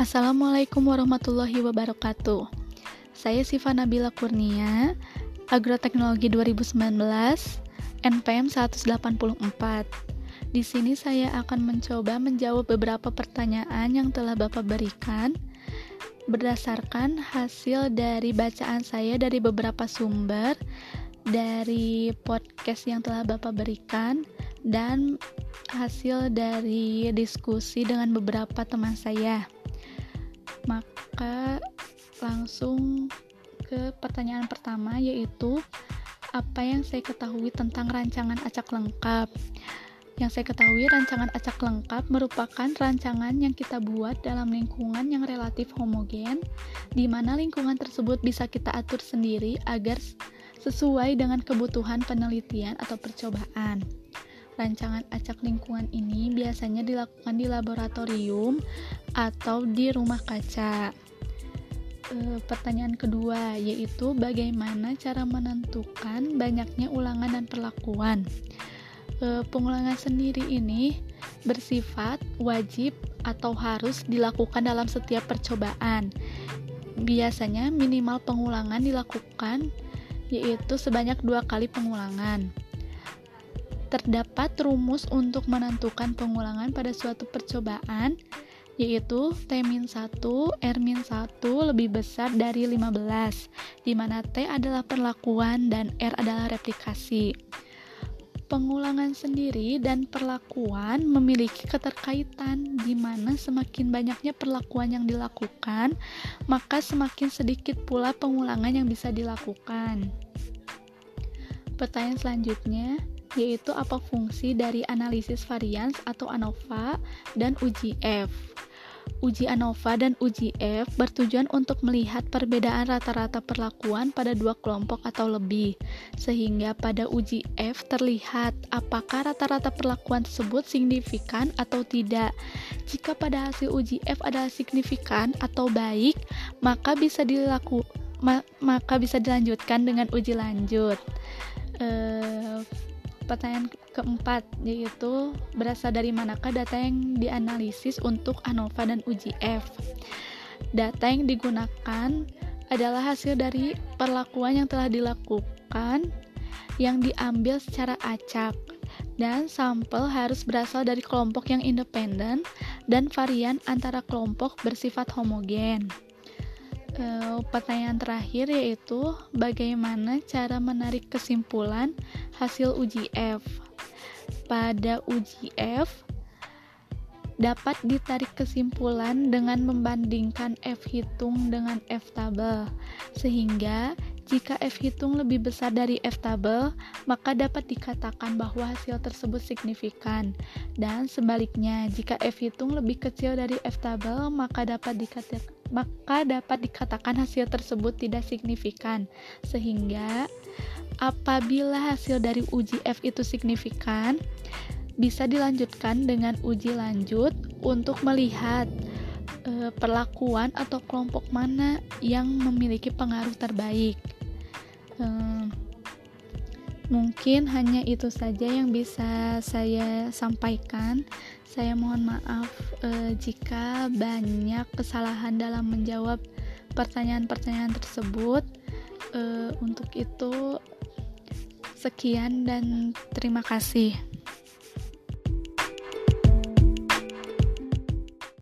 Assalamualaikum warahmatullahi wabarakatuh. Saya Siva Nabila Kurnia, Agroteknologi 2019, NPM 184. Di sini saya akan mencoba menjawab beberapa pertanyaan yang telah Bapak berikan berdasarkan hasil dari bacaan saya dari beberapa sumber dari podcast yang telah Bapak berikan dan hasil dari diskusi dengan beberapa teman saya maka langsung ke pertanyaan pertama yaitu apa yang saya ketahui tentang rancangan acak lengkap yang saya ketahui, rancangan acak lengkap merupakan rancangan yang kita buat dalam lingkungan yang relatif homogen, di mana lingkungan tersebut bisa kita atur sendiri agar sesuai dengan kebutuhan penelitian atau percobaan. Rancangan acak lingkungan ini biasanya dilakukan di laboratorium atau di rumah kaca. E, pertanyaan kedua yaitu bagaimana cara menentukan banyaknya ulangan dan perlakuan. E, pengulangan sendiri ini bersifat wajib atau harus dilakukan dalam setiap percobaan. Biasanya minimal pengulangan dilakukan yaitu sebanyak dua kali pengulangan terdapat rumus untuk menentukan pengulangan pada suatu percobaan yaitu T-1, R-1 lebih besar dari 15, di mana T adalah perlakuan dan R adalah replikasi. Pengulangan sendiri dan perlakuan memiliki keterkaitan di mana semakin banyaknya perlakuan yang dilakukan, maka semakin sedikit pula pengulangan yang bisa dilakukan. Pertanyaan selanjutnya, yaitu apa fungsi dari analisis varians atau ANOVA dan uji F. Uji ANOVA dan uji F bertujuan untuk melihat perbedaan rata-rata perlakuan pada dua kelompok atau lebih, sehingga pada uji F terlihat apakah rata-rata perlakuan tersebut signifikan atau tidak. Jika pada hasil uji F adalah signifikan atau baik, maka bisa dilaku ma maka bisa dilanjutkan dengan uji lanjut. Uh, pertanyaan keempat yaitu berasal dari manakah data yang dianalisis untuk ANOVA dan uji F. Data yang digunakan adalah hasil dari perlakuan yang telah dilakukan yang diambil secara acak dan sampel harus berasal dari kelompok yang independen dan varian antara kelompok bersifat homogen. E, pertanyaan terakhir yaitu bagaimana cara menarik kesimpulan hasil uji F. Pada uji F dapat ditarik kesimpulan dengan membandingkan F hitung dengan F tabel. Sehingga jika F hitung lebih besar dari F tabel, maka dapat dikatakan bahwa hasil tersebut signifikan. Dan sebaliknya, jika F hitung lebih kecil dari F tabel, maka dapat dikatakan maka dapat dikatakan hasil tersebut tidak signifikan. Sehingga apabila hasil dari uji F itu signifikan, bisa dilanjutkan dengan uji lanjut untuk melihat e, perlakuan atau kelompok mana yang memiliki pengaruh terbaik. Mungkin hanya itu saja yang bisa saya sampaikan. Saya mohon maaf eh, jika banyak kesalahan dalam menjawab pertanyaan-pertanyaan tersebut. Eh, untuk itu, sekian dan terima kasih.